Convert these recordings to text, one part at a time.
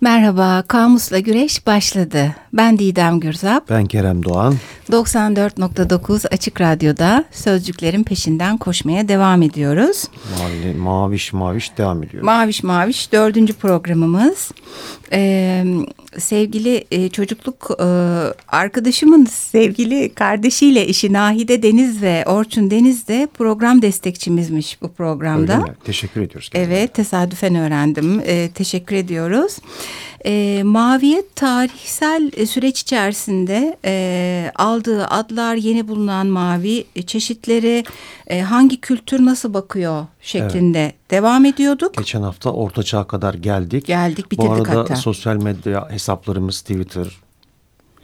Merhaba, Kamus'la Güreş başladı. Ben Didem Gürzap. Ben Kerem Doğan. 94.9 Açık Radyo'da sözcüklerin peşinden koşmaya devam ediyoruz. Mavi, maviş maviş devam ediyor. Maviş maviş dördüncü programımız. Ee, sevgili e, çocukluk e, arkadaşımın sevgili kardeşiyle işi Nahide Deniz ve Orçun Deniz de program destekçimizmiş bu programda. Öyle mi? Teşekkür ediyoruz. Evet tesadüfen öğrendim. Ee, teşekkür ediyoruz. E, Maviyet tarihsel e, süreç içerisinde e, aldığı adlar yeni bulunan mavi e, çeşitleri e, hangi kültür nasıl bakıyor şeklinde evet. devam ediyorduk. Geçen hafta Orta Çağ'a kadar geldik. Geldik bitirdik hatta. Bu hatta. arada sosyal medya hesaplarımız Twitter,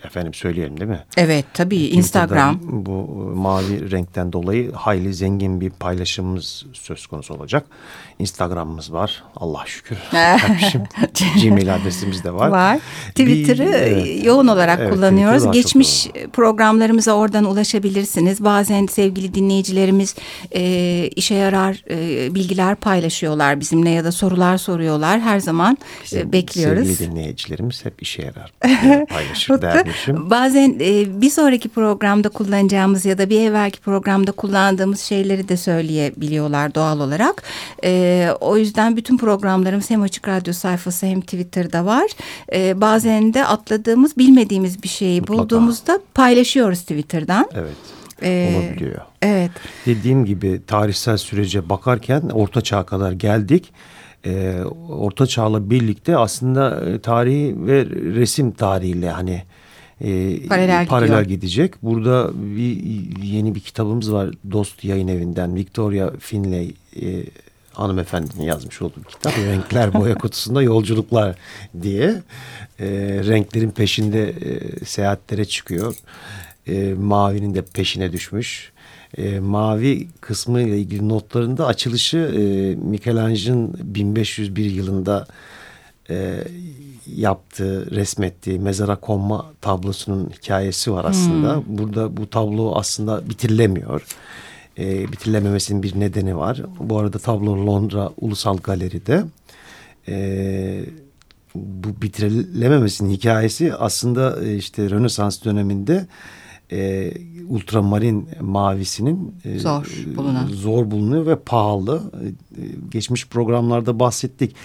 efendim söyleyelim değil mi? Evet tabii Instagram. Bu e, mavi renkten dolayı hayli zengin bir paylaşımımız söz konusu olacak. Instagram'ımız var. Allah şükür. Gmail adresimiz de var. Var. Twitter'ı evet, yoğun olarak evet, kullanıyoruz. Geçmiş programlarımıza oradan ulaşabilirsiniz. Bazen sevgili dinleyicilerimiz e, işe yarar e, bilgiler paylaşıyorlar bizimle ya da sorular soruyorlar. Her zaman Bizim bekliyoruz. Sevgili dinleyicilerimiz hep işe yarar paylaşır dermişim. Bazen e, bir sonraki programda kullanacağımız ya da bir evvelki programda kullandığımız şeyleri de söyleyebiliyorlar doğal olarak. E, o yüzden bütün programlarımız hem Açık Radyo sayfası hem Twitter'da var. E, bazen de atladığımız, bilmediğimiz bir şeyi Mutlaka. bulduğumuzda paylaşıyoruz Twitter'dan. Evet. Ee, olabiliyor. Evet. Dediğim gibi tarihsel sürece bakarken Orta Çağ'a kadar geldik. Ee, Orta Çağ'la birlikte aslında tarihi ve resim tarihiyle hani e, paralel, paralel gidecek. Burada bir yeni bir kitabımız var Dost Yayın Evi'nden Victoria Finlay e, hanımefendinin yazmış olduğu bir kitap. Renkler boya kutusunda yolculuklar diye e, renklerin peşinde e, seyahatlere çıkıyor. E, mavinin de peşine düşmüş. E, mavi kısmı ile ilgili notlarında açılışı e, Michelangelo'nun 1501 yılında e, yaptığı, resmettiği mezara konma tablosunun hikayesi var aslında. Hmm. Burada bu tablo aslında bitirilemiyor e, bitirilememesinin bir nedeni var. Bu arada tablo Londra Ulusal Galeri'de. E, bu bitirilememesinin hikayesi aslında e, işte Rönesans döneminde e, ultramarin mavisinin e, zor, bulunan. zor bulunuyor ve pahalı. E, geçmiş programlarda bahsettik.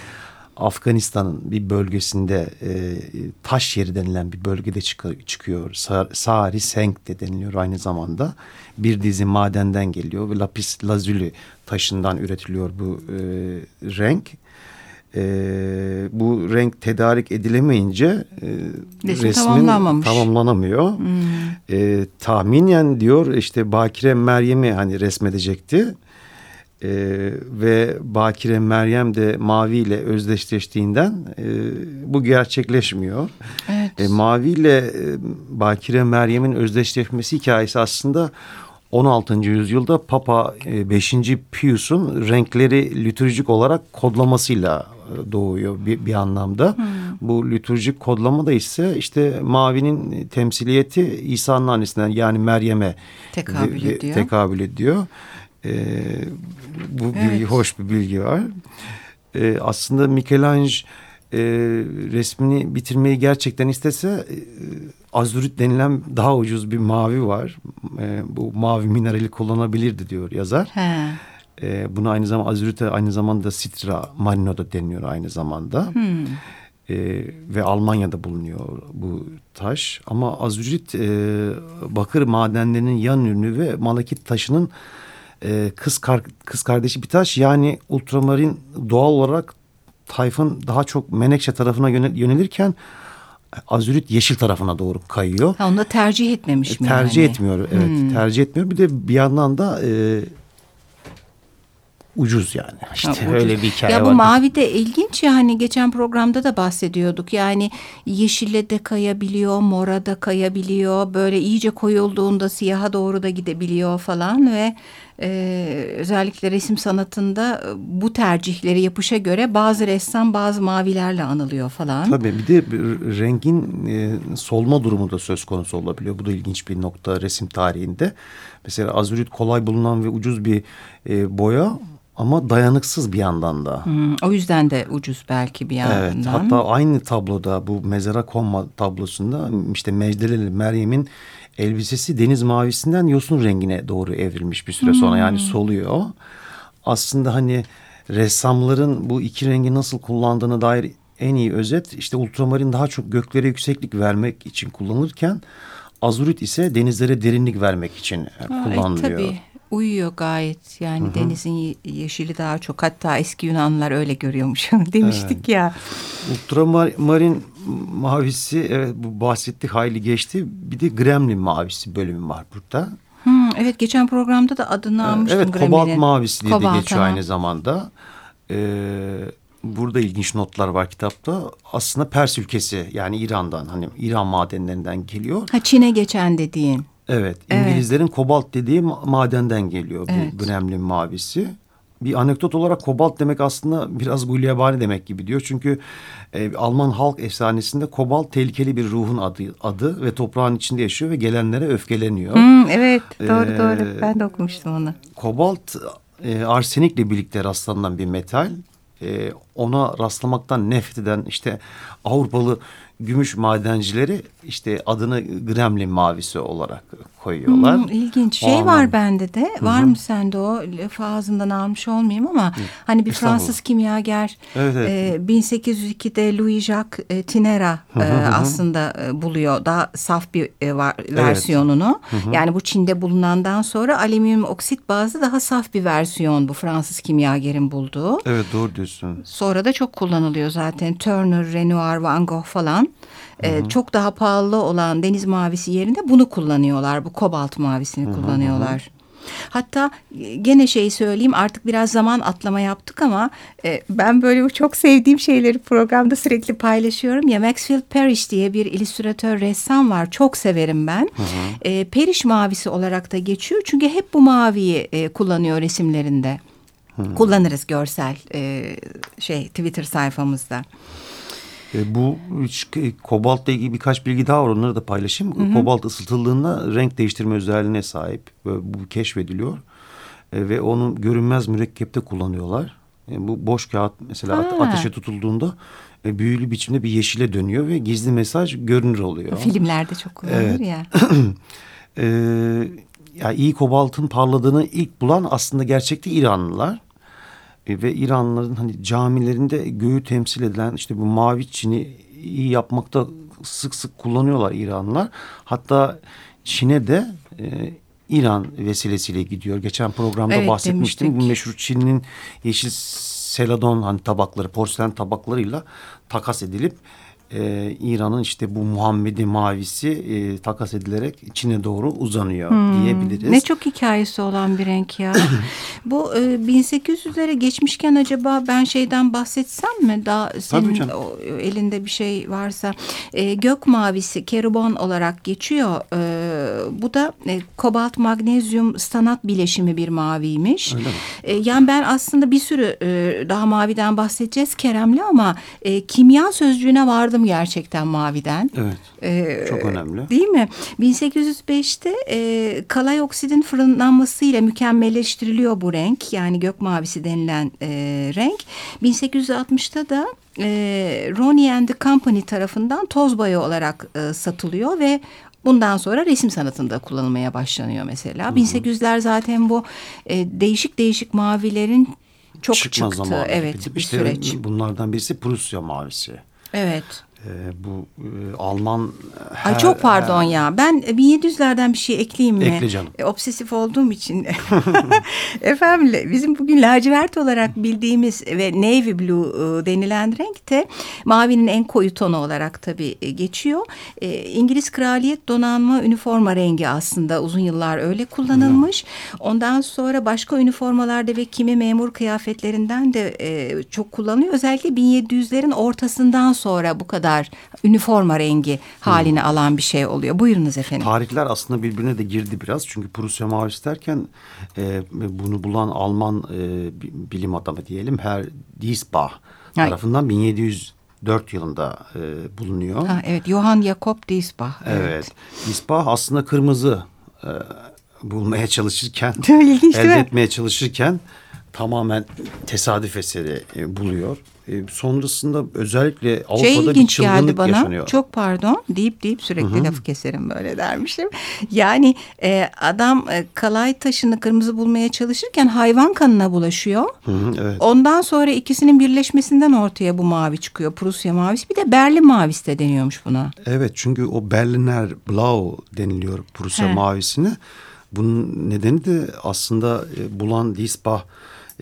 Afganistan'ın bir bölgesinde e, taş yeri denilen bir bölgede çık çıkıyor. Sari Senk de deniliyor aynı zamanda. Bir dizi madenden geliyor ve lapis lazuli taşından üretiliyor bu e, renk. E, bu renk tedarik edilemeyince e, resmin tamamlanamıyor. Hmm. E, tahminen diyor işte Bakire Meryem'i hani resmedecekti. Ee, ve Bakire Meryem de Mavi ile özdeşleştiğinden e, bu gerçekleşmiyor. Evet. E, Mavi ile e, Bakire Meryem'in özdeşleşmesi hikayesi aslında 16. yüzyılda Papa 5. E, Pius'un renkleri litürjik olarak kodlamasıyla e, doğuyor bir, bir anlamda. Hmm. Bu litürjik kodlama da ise işte mavinin temsiliyeti İsa'nın annesinden yani Meryem'e tekabül ediyor. Tekabül ediyor. E, bu evet. bilgi hoş bir bilgi var. E, aslında Michelangelo e, resmini bitirmeyi gerçekten istese e, azurit denilen daha ucuz bir mavi var. E, bu mavi minerali kullanabilirdi diyor yazar. He. E, bunu aynı zamanda azurite aynı zamanda Citra Marino da deniyor aynı zamanda. Hmm. E, ve Almanya'da bulunuyor bu taş. Ama azurit e, bakır madenlerinin yan ürünü ve malakit taşının e, kız kar, kız kardeşi bir taş. Yani ultramarin doğal olarak Tayfun daha çok Menekşe tarafına yönelirken Azürit yeşil tarafına doğru kayıyor. Ha, onu da tercih etmemiş mi? Tercih yani? etmiyor evet hmm. tercih etmiyor. Bir de bir yandan da e, ucuz yani. İşte ha, ucuz. öyle bir hikaye ya var. bu mavi de ilginç ya hani geçen programda da bahsediyorduk. Yani yeşille de kayabiliyor, mora da kayabiliyor. Böyle iyice koyulduğunda siyaha doğru da gidebiliyor falan ve e, özellikle resim sanatında bu tercihleri yapışa göre bazı ressam bazı mavilerle anılıyor falan. Tabii bir de rengin e, solma durumu da söz konusu olabiliyor. Bu da ilginç bir nokta resim tarihinde. Mesela azurit kolay bulunan ve ucuz bir e, boya ama dayanıksız bir yandan da. Hmm, o yüzden de ucuz belki bir yandan. Evet hatta aynı tabloda bu mezara konma tablosunda işte Mecdeleli Meryem'in elbisesi deniz mavisinden yosun rengine doğru evrilmiş bir süre sonra yani soluyor. Aslında hani ressamların bu iki rengi nasıl kullandığına dair en iyi özet işte ultramarin daha çok göklere yükseklik vermek için kullanılırken azurit ise denizlere derinlik vermek için kullanılıyor. E, tabii uyuyor gayet yani Hı-hı. denizin yeşili daha çok hatta eski Yunanlılar öyle görüyormuş demiştik evet. ya. Ultramarin mavisi evet bu bahsettik hayli geçti bir de gremlin mavisi bölümü var burada. Hmm, evet geçen programda da adını almıştım. Evet Gremlin'in. kobalt mavisi diye kobalt, de geçiyor tamam. aynı zamanda. Ee, burada ilginç notlar var kitapta. Aslında Pers ülkesi yani İran'dan hani İran madenlerinden geliyor. Ha Çin'e geçen dediğin. Evet, İngilizlerin evet. kobalt dediği madenden geliyor evet. bu Gremlin mavisi. Bir anekdot olarak kobalt demek aslında biraz gulyabani demek gibi diyor. Çünkü e, Alman halk efsanesinde kobalt tehlikeli bir ruhun adı, adı ve toprağın içinde yaşıyor ve gelenlere öfkeleniyor. Hmm, evet doğru ee, doğru ben de okumuştum onu. Kobalt e, arsenikle birlikte rastlanan bir metal. E, ona rastlamaktan nefret eden işte Avrupalı gümüş madencileri işte adını Gremlin mavisi olarak koyuyorlar. Hmm, ilginç. Şey Ondan... var bende de. Hı-hı. Var mı sende o? Lafı ağzından almış olmayayım ama Hı. hani bir Fransız kimyager evet, evet. E, 1802'de Louis Jacques e, Tinera e, aslında e, buluyor. Daha saf bir e, var, evet. versiyonunu. Hı-hı. Yani bu Çin'de bulunandan sonra alüminyum oksit bazı daha saf bir versiyon bu Fransız kimyagerin bulduğu. Evet doğru diyorsun. Sonra da çok kullanılıyor zaten. Turner, Renoir, Van Gogh falan. E, çok daha pahalı olan deniz mavisi yerine bunu kullanıyorlar. Bu kobalt mavisini hı hı. kullanıyorlar. Hatta e, gene şey söyleyeyim artık biraz zaman atlama yaptık ama e, ben böyle çok sevdiğim şeyleri programda sürekli paylaşıyorum ya Maxfield Parrish diye bir illüstratör ressam var çok severim ben. Hı hı. E, Parrish mavisi olarak da geçiyor çünkü hep bu maviyi e, kullanıyor resimlerinde. Hı. Kullanırız görsel e, şey Twitter sayfamızda. E, bu e, kobaltla ilgili birkaç bilgi daha var onları da paylaşayım. Hı hı. Kobalt ısıtıldığında renk değiştirme özelliğine sahip. Bu keşfediliyor. E, ve onun görünmez mürekkepte kullanıyorlar. E, bu boş kağıt mesela ha. ateşe tutulduğunda e, büyülü biçimde bir yeşile dönüyor ve gizli mesaj görünür oluyor. Filmlerde çok kullanılır evet. ya. e, ya iyi kobaltın parladığını ilk bulan aslında gerçekte İranlılar. E, ve İranlıların hani camilerinde göğü temsil edilen işte bu mavi çini iyi yapmakta sık sık kullanıyorlar İranlılar. Hatta Çin'e de e, İran vesilesiyle gidiyor. Geçen programda evet, bahsetmiştim. Demiştik. Bu meşhur Çin'in yeşil seladon hani tabakları, porselen tabaklarıyla takas edilip e, İran'ın işte bu Muhammedi mavisi e, takas edilerek Çin'e doğru uzanıyor hmm, diyebiliriz. Ne çok hikayesi olan bir renk ya. bu e, 1800'lere geçmişken acaba ben şeyden bahsetsem mi? Daha senin o, elinde bir şey varsa. E, gök mavisi kerubon olarak geçiyor. E, bu da e, kobalt magnezyum stanat bileşimi bir maviymiş. E, yani ben aslında bir sürü e, daha maviden bahsedeceğiz Kerem'le ama e, kimya sözcüğüne vardım gerçekten maviden. Evet. Ee, çok önemli. Değil mi? 1805'te e, kalay oksidin fırınlanmasıyla mükemmelleştiriliyor bu renk. Yani gök mavisi denilen e, renk. 1860'ta da e, Ronnie and the Company tarafından toz boya olarak e, satılıyor ve Bundan sonra resim sanatında kullanılmaya başlanıyor mesela. Hı hı. 1800'ler zaten bu e, değişik değişik mavilerin çok Çıkma çıktı. Zamanı. Evet bir işte süreç. Bunlardan birisi Prusya mavisi. Evet. Ee, bu e, Alman... Her, Ay çok pardon her... ya. Ben 1700'lerden bir şey ekleyeyim mi? Ekle canım. E, obsesif olduğum için. Efendim bizim bugün lacivert olarak bildiğimiz ve navy blue e, denilen renk de mavinin en koyu tonu olarak tabii e, geçiyor. E, İngiliz kraliyet donanma üniforma rengi aslında uzun yıllar öyle kullanılmış. Ondan sonra başka üniformalarda ve kimi memur kıyafetlerinden de e, çok kullanılıyor. Özellikle 1700'lerin ortasından sonra bu kadar kadar üniforma rengi halini alan bir şey oluyor. Buyurunuz efendim. Tarihler aslında birbirine de girdi biraz. Çünkü Prusya mavisi derken e, bunu bulan Alman e, bilim adamı diyelim Herr Diesbach tarafından 1704 yılında e, bulunuyor. Ha, evet Johann Jakob Diesbach. Evet. evet. Diesbach aslında kırmızı e, bulmaya çalışırken, elde etmeye çalışırken tamamen tesadüf eseri e, buluyor. E, sonrasında özellikle Şey Avrupa'da bir ilginç geldi çılgınlık bana. yaşanıyor. Çok pardon deyip deyip sürekli lafı keserim böyle dermişim. Yani e, adam e, kalay taşını kırmızı bulmaya çalışırken hayvan kanına bulaşıyor. Evet. Ondan sonra ikisinin birleşmesinden ortaya bu mavi çıkıyor. Prusya mavisi. Bir de Berlin mavisi de deniyormuş buna. Evet çünkü o Berliner Blau deniliyor Prusya He. mavisine. Bunun nedeni de aslında e, Bulan Diesbach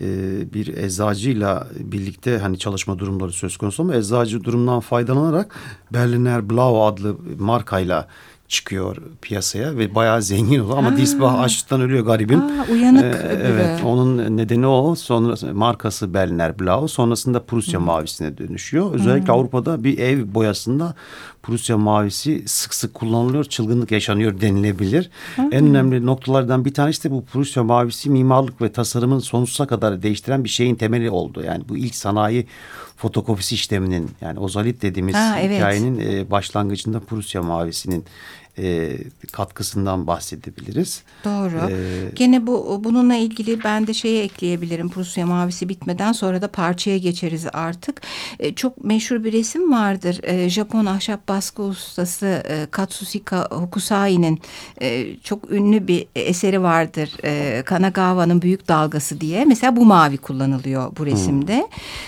e, bir eczacıyla birlikte hani çalışma durumları söz konusu ama eczacı durumdan faydalanarak Berliner Blau adlı markayla çıkıyor piyasaya ve bayağı zengin oluyor ama Ha. Diesbach açlıktan ölüyor garibim. Aa, uyanık Ee, öbürü. evet onun nedeni o. Sonra markası Berliner Blau sonrasında Prusya mavisine dönüşüyor. Özellikle Avrupa'da bir ev boyasında Prusya mavisi sık sık kullanılıyor. Çılgınlık yaşanıyor denilebilir. En önemli noktalardan bir tanesi de bu Prusya mavisi mimarlık ve tasarımın sonsuza kadar değiştiren bir şeyin temeli oldu. Yani bu ilk sanayi fotokopisi işleminin yani ozalit dediğimiz Ha, evet. hikayenin e, başlangıcında Prusya mavisinin e, katkısından bahsedebiliriz. Doğru. Ee, Gene bu bununla ilgili ben de şeye ekleyebilirim. Prusya mavisi bitmeden sonra da parçaya geçeriz artık. E, çok meşhur bir resim vardır. E, Japon ahşap baskı ustası e, Katsushika Hokusai'nin e, çok ünlü bir eseri vardır. E, Kanagawa'nın Büyük Dalgası diye. Mesela bu mavi kullanılıyor bu resimde.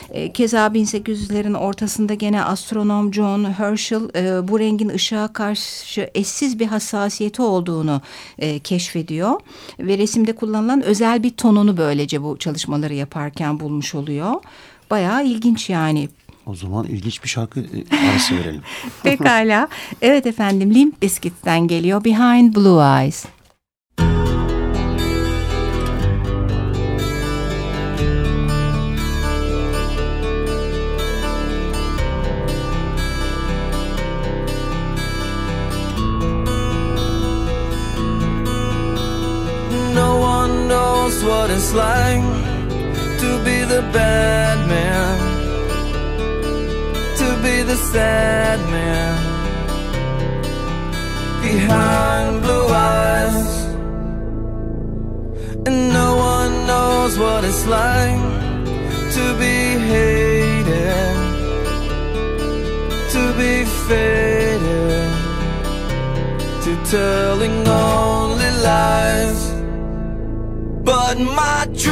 E, keza 1800'lerin ortasında gene astronom John Herschel e, bu rengin ışığa karşı eşsiz bir hassasiyeti olduğunu e, keşfediyor ve resimde kullanılan özel bir tonunu böylece bu çalışmaları yaparken bulmuş oluyor. Bayağı ilginç yani. O zaman ilginç bir şarkı e, arası verelim. Pekala. Evet efendim Limp Bizkit'ten geliyor Behind Blue Eyes. Knows what it's like to be the bad man, to be the sad man behind blue eyes. And no one knows what it's like to be hated, to be faded, to telling only lies. But my dreams,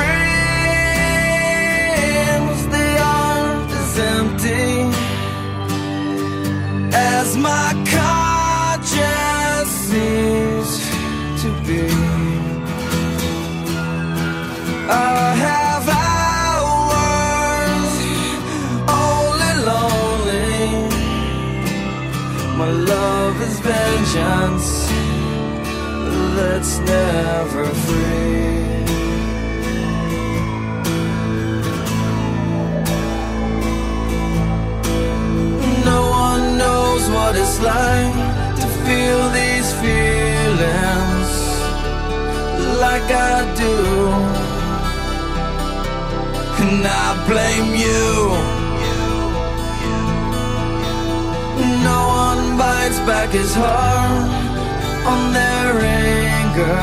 they aren't as empty as my conscience seems to be. I have hours only lonely. My love is vengeance that's never free. What it's like to feel these feelings like I do. And I blame you. No one bites back his heart on their anger.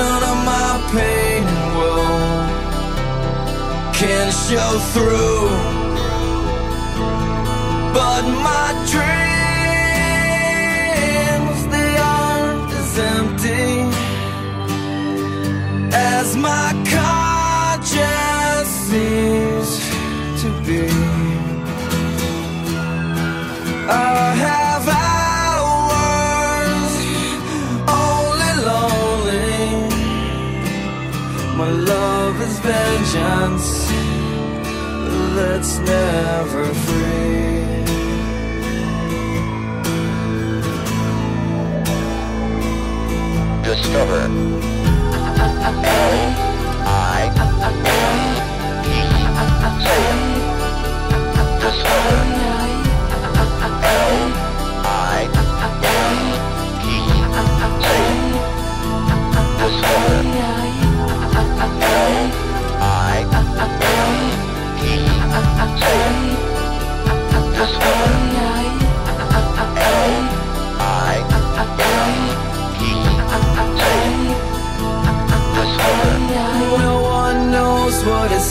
None of my pain and can show through. But my dreams, they aren't as empty as my conscience seems to be. I have hours only lonely. My love is vengeance that's never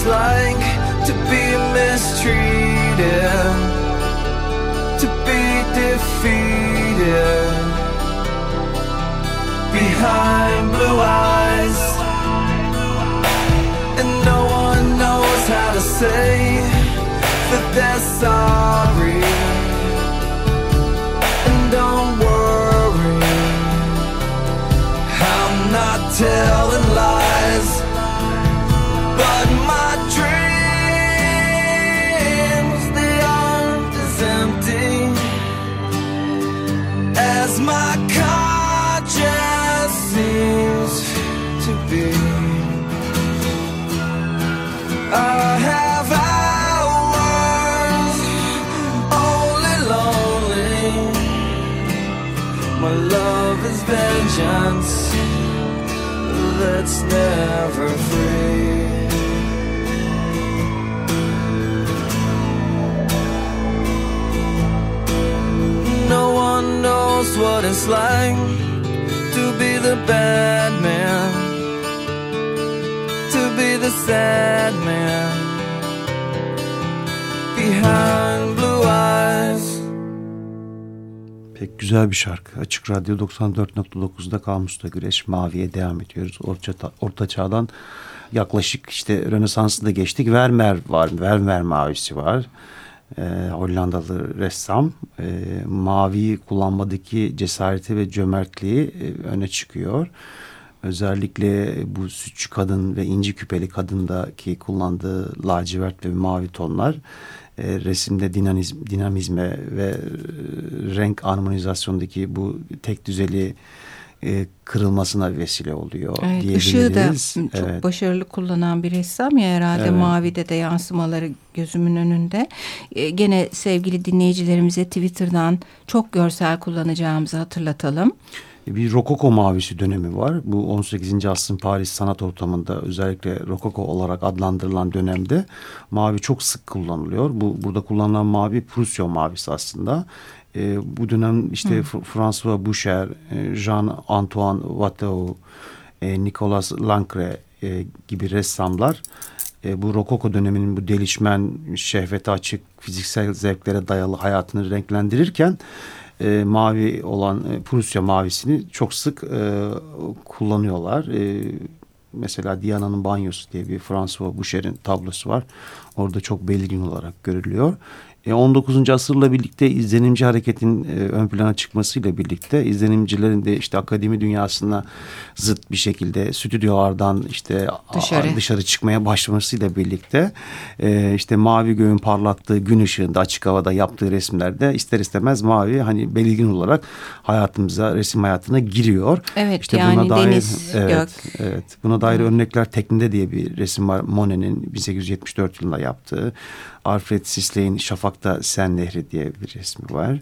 like My love is vengeance that's never free. No one knows what it's like to be the bad man, to be the sad man behind blue eyes. Pek güzel bir şarkı. Açık Radyo 94.9'da Kamus'ta Güreş Mavi'ye devam ediyoruz. Orta, orta çağdan yaklaşık işte Rönesans'ı da geçtik. Vermeer var. Vermeer mavisi var. Ee, Hollandalı ressam. Ee, maviyi kullanmadaki cesareti ve cömertliği e, öne çıkıyor. Özellikle bu sütçü kadın ve inci küpeli kadındaki kullandığı lacivert ve mavi tonlar e, resimde dinamizm, dinamizme ve e, renk harmonizasyondaki bu tek düzeli e, kırılmasına vesile oluyor Evet, diyebiliriz. ışığı da çok Evet. başarılı kullanan bir ressam ya herhalde Evet. mavide de yansımaları gözümün önünde. Ee, gene sevgili dinleyicilerimize Twitter'dan çok görsel kullanacağımızı hatırlatalım. Bir rokoko mavisi dönemi var. Bu 18. asrın Paris sanat ortamında özellikle rokoko olarak adlandırılan dönemde mavi çok sık kullanılıyor. Bu burada kullanılan mavi Prusya mavisi aslında. Ee, bu dönem işte F- François Boucher, e, Jean-Antoine Watteau, e, Nicolas Lancre e, gibi ressamlar e, bu rokoko döneminin bu delişmen, şehvete açık, fiziksel zevklere dayalı hayatını renklendirirken e, mavi olan e, Prusya mavisini çok sık e, kullanıyorlar. E, mesela Diana'nın banyosu diye bir François Boucher'in tablosu var. Orada çok belirgin olarak görülüyor. E, 19. asırla birlikte izlenimci hareketin e, ön plana çıkmasıyla birlikte izlenimcilerin de işte akademi dünyasına zıt bir şekilde stüdyolardan işte Dışarı. dışarı çıkmaya başlamasıyla birlikte e, işte mavi göğün parlattığı gün ışığında açık havada yaptığı resimlerde ister istemez mavi hani belirgin olarak hayatımıza resim hayatına giriyor. Evet, İşte yani buna dair, deniz, evet, gök. Evet. Buna dair örnekler Tekninde diye bir resim var. Monet'in 1874 yılında yaptığı. Alfred Sisley'in Şafak'ta Sen Nehri diye bir resmi var.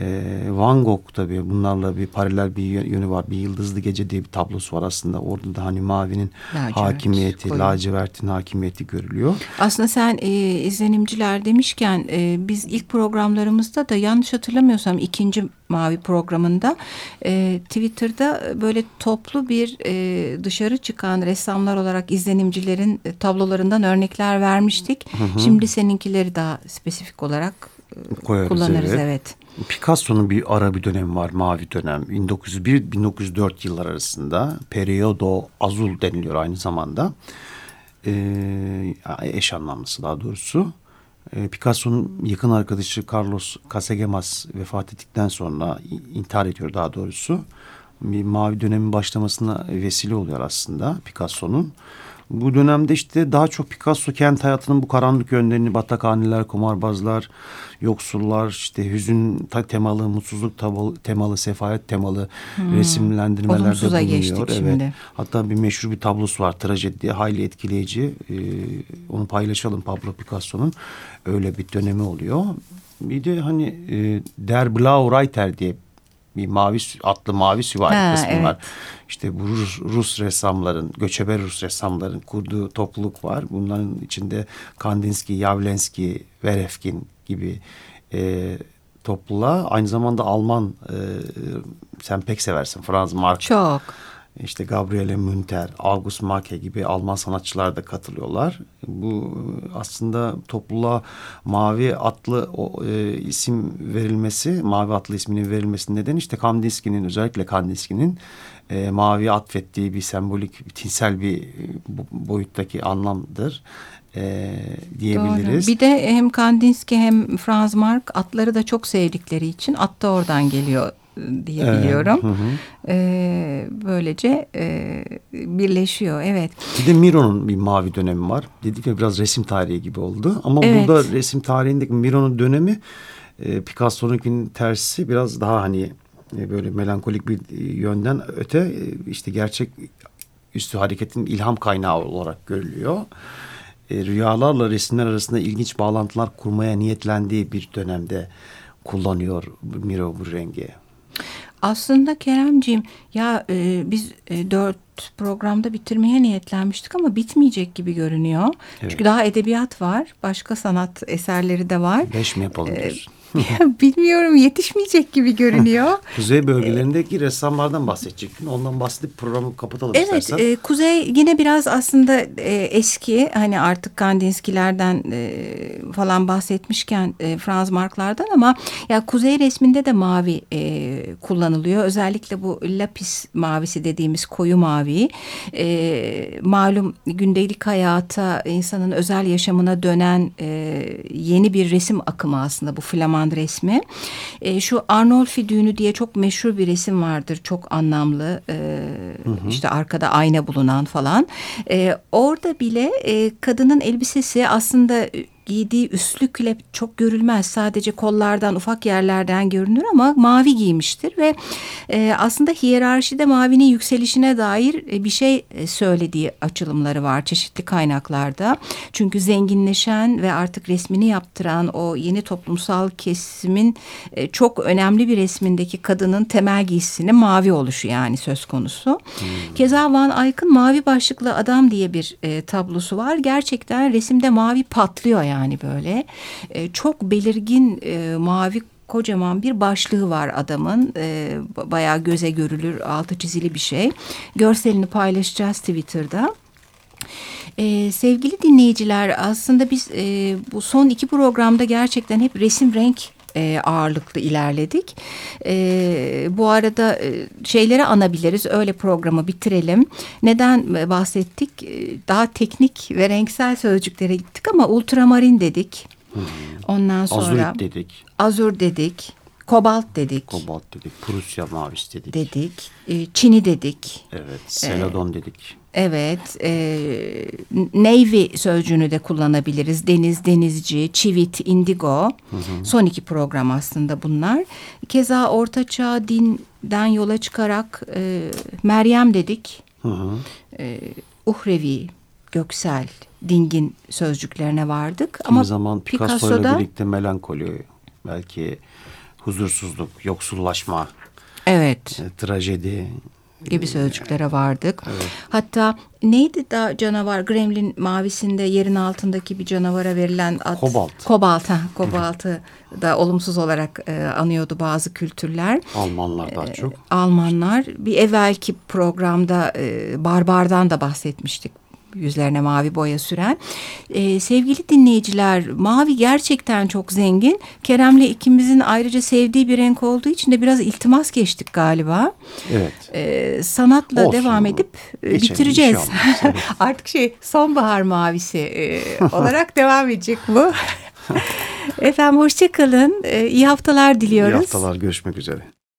Ee, Van Gogh tabii bunlarla bir paralel bir yönü var. Bir Yıldızlı Gece diye bir tablosu var aslında. Orada da hani mavinin Lacivert, hakimiyeti, koyu. lacivertin hakimiyeti görülüyor. Aslında sen e, izlenimciler demişken e, biz ilk programlarımızda da yanlış hatırlamıyorsam ikinci mavi programında e, Twitter'da böyle toplu bir e, dışarı çıkan ressamlar olarak izlenimcilerin e, tablolarından örnekler vermiştik. Şimdi seninkileri daha spesifik olarak e, Koyarız, kullanırız evet. evet. Picasso'nun bir ara bir dönemi var mavi dönem. 1901-1904 yıllar arasında periodo azul deniliyor aynı zamanda. Ee, eş anlamlısı daha doğrusu. Ee, Picasso'nun yakın arkadaşı Carlos Casagemas vefat ettikten sonra intihar ediyor daha doğrusu. Bir mavi dönemin başlamasına vesile oluyor aslında Picasso'nun. Bu dönemde işte daha çok Picasso kent hayatının bu karanlık yönlerini batakhaneler, kumarbazlar, yoksullar, işte hüzün temalı, mutsuzluk tabalı- temalı, sefalet temalı resimlendirmelerde Hmm. Olumsuza bulunuyor. geçtik şimdi. Hatta bir meşhur bir tablosu var trajedi diye hayli etkileyici. Ee, onu paylaşalım Pablo Picasso'nun. Öyle bir dönemi oluyor. Bir de hani e, Der Blau Reiter diye bir mavi atlı mavi süvari Ha, kısmı evet. var. İşte bu Rus, Rus ressamların, göçebe Rus ressamların kurduğu topluluk var. Bunların içinde Kandinsky, Yavlenski, Verefkin gibi e, topluluğa aynı zamanda Alman e, sen pek seversin Franz Marc Çok. İşte Gabriele Münter, August Macke gibi Alman sanatçılar da katılıyorlar. Bu aslında topluluğa Mavi adlı o, e, isim verilmesi, Mavi adlı isminin verilmesinin nedeni işte Kandinsky'nin özellikle Kandinsky'nin e, mavi atfettiği bir sembolik, tinsel bir e, boyuttaki anlamdır e, diyebiliriz. Doğru. Bir de hem Kandinsky hem Franz Marc atları da çok sevdikleri için at da oradan geliyor diye Evet, biliyorum. hı hı. Ee, böylece e, birleşiyor. Evet. Bir de Miro'nun bir mavi dönemi var. Dedik ya biraz resim tarihi gibi oldu. Ama Evet. burada resim tarihindeki Miro'nun dönemi e, Picasso'nunkinin tersi biraz daha hani e, böyle melankolik bir e, yönden öte e, işte gerçek üstü hareketin ilham kaynağı olarak görülüyor. E, rüyalarla resimler arasında ilginç bağlantılar kurmaya niyetlendiği bir dönemde kullanıyor Miro bu rengi. Aslında Keremciğim ya e, biz e, dört programda bitirmeye niyetlenmiştik ama bitmeyecek gibi görünüyor. Evet. Çünkü daha edebiyat var. Başka sanat eserleri de var. Beş mi yapalım diyorsun? Bilmiyorum yetişmeyecek gibi görünüyor. Kuzey bölgelerindeki ressamlardan bahsedecektin. Ondan bahsedip programı kapatalım Evet, istersen. e, Kuzey yine biraz aslında e, eski hani artık Kandinsky'lerden e, falan bahsetmişken e, Franz Mark'lardan ama ya Kuzey resminde de mavi e, kullanılıyor. Özellikle bu lapis mavisi dediğimiz koyu mavi. E, malum gündelik hayata, insanın özel yaşamına dönen e, yeni bir resim akımı aslında bu Flamand resmi. E, şu Arnolfi düğünü diye çok meşhur bir resim vardır. Çok anlamlı. E, işte arkada ayna bulunan falan. E, orada bile e, kadının elbisesi aslında giydiği üstlükle çok görülmez. Sadece kollardan ufak yerlerden görünür ama mavi giymiştir ve e, aslında hiyerarşide mavinin yükselişine dair e, bir şey e, söylediği açılımları var çeşitli kaynaklarda. Çünkü zenginleşen ve artık resmini yaptıran o yeni toplumsal kesimin e, çok önemli bir resmindeki kadının temel giysisinin mavi oluşu yani söz konusu. Keza Van Eyck'ın Mavi Başlıklı Adam diye bir e, tablosu var. Gerçekten resimde mavi patlıyor yani böyle. E, çok belirgin e, mavi kocaman bir başlığı var adamın. E, bayağı göze görülür, altı çizili bir şey. Görselini paylaşacağız Twitter'da. Ee, sevgili dinleyiciler aslında biz e, bu son iki programda gerçekten hep resim renk e, ağırlıklı ilerledik. E, bu arada e, şeyleri anabiliriz öyle programı bitirelim. Neden e, bahsettik? E, daha teknik ve renksel sözcüklere gittik ama ultramarin dedik. Ondan sonra Azurit dedik, azur dedik, kobalt dedik, kobalt dedik, Prusya mavisi dedik. dedik, e, çini dedik. Evet, seladon dedik. Evet, e, Navy sözcüğünü de kullanabiliriz. Deniz, denizci, çivit, indigo. Son iki program aslında bunlar. Keza Ortaçağ dinden yola çıkarak e, Meryem dedik. Hı hı. E, Uhrevi, Göksel, Dingin sözcüklerine vardık. Kimi Ama zaman Picasso ile Picasso'da birlikte melankoli, belki huzursuzluk, yoksullaşma, evet e, trajedi. Gibi sözcüklere vardık. Hatta neydi da canavar Gremlin mavisinde yerin altındaki bir canavara verilen ad? Kobalt. Kobalt. Ha, kobaltı da olumsuz olarak e, anıyordu bazı kültürler. Almanlar daha çok. Almanlar bir evvelki programda e, Barbar'dan da bahsetmiştik yüzlerine mavi boya süren. E, sevgili dinleyiciler mavi gerçekten çok zengin. Kerem'le ikimizin ayrıca sevdiği bir renk olduğu için de biraz iltimas geçtik galiba. Evet. E, sanatla Olsun. devam edip e, Geçelim, bitireceğiz. şey olmaz. Artık şey sonbahar mavisi e, olarak devam edecek bu. Efendim hoşçakalın. E, iyi haftalar İyi diliyoruz. haftalar, görüşmek üzere.